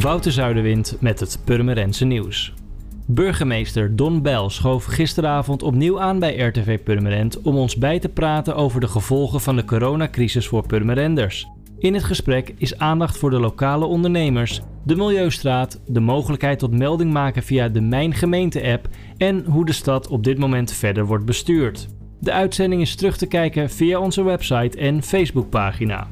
Wouter Zuiderwind met het Purmerense nieuws. Burgemeester Don Bell schoof gisteravond opnieuw aan bij RTV Purmerend om ons bij te praten over de gevolgen van de coronacrisis voor Purmerenders. In het gesprek is aandacht voor de lokale ondernemers, de Milieustraat, de mogelijkheid tot melding maken via de Mijn Gemeente-app en hoe de stad op dit moment verder wordt bestuurd. De uitzending is terug te kijken via onze website en Facebookpagina.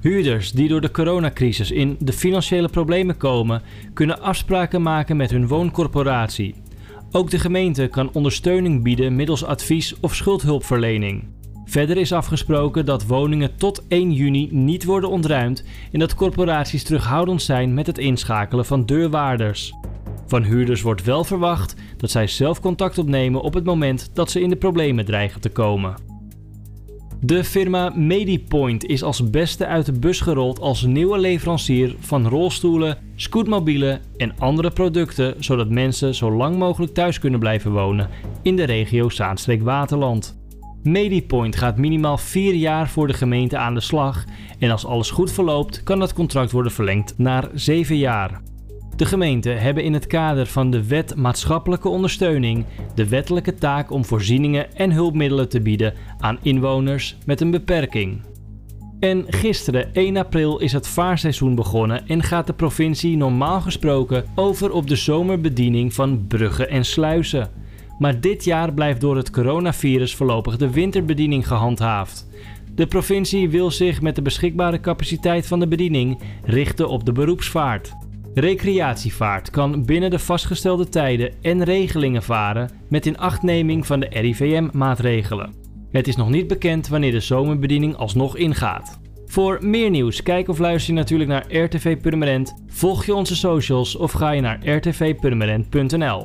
Huurders die door de coronacrisis in de financiële problemen komen, kunnen afspraken maken met hun wooncorporatie. Ook de gemeente kan ondersteuning bieden middels advies of schuldhulpverlening. Verder is afgesproken dat woningen tot 1 juni niet worden ontruimd en dat corporaties terughoudend zijn met het inschakelen van deurwaarders. Van huurders wordt wel verwacht dat zij zelf contact opnemen op het moment dat ze in de problemen dreigen te komen. De firma Medipoint is als beste uit de bus gerold als nieuwe leverancier van rolstoelen, scootmobielen en andere producten, zodat mensen zo lang mogelijk thuis kunnen blijven wonen in de regio Zaanstreek-Waterland. Medipoint gaat minimaal 4 jaar voor de gemeente aan de slag en als alles goed verloopt kan dat contract worden verlengd naar 7 jaar. De gemeenten hebben in het kader van de Wet Maatschappelijke Ondersteuning de wettelijke taak om voorzieningen en hulpmiddelen te bieden aan inwoners met een beperking. En gisteren, 1 april, is het vaarseizoen begonnen en gaat de provincie normaal gesproken over op de zomerbediening van bruggen en sluizen. Maar dit jaar blijft door het coronavirus voorlopig de winterbediening gehandhaafd. De provincie wil zich met de beschikbare capaciteit van de bediening richten op de beroepsvaart. Recreatievaart kan binnen de vastgestelde tijden en regelingen varen met inachtneming van de RIVM-maatregelen. Het is nog niet bekend wanneer de zomerbediening alsnog ingaat. Voor meer nieuws, kijk of luister je natuurlijk naar RTV Purmerend, volg je onze socials of ga je naar rtvpurmerend.nl.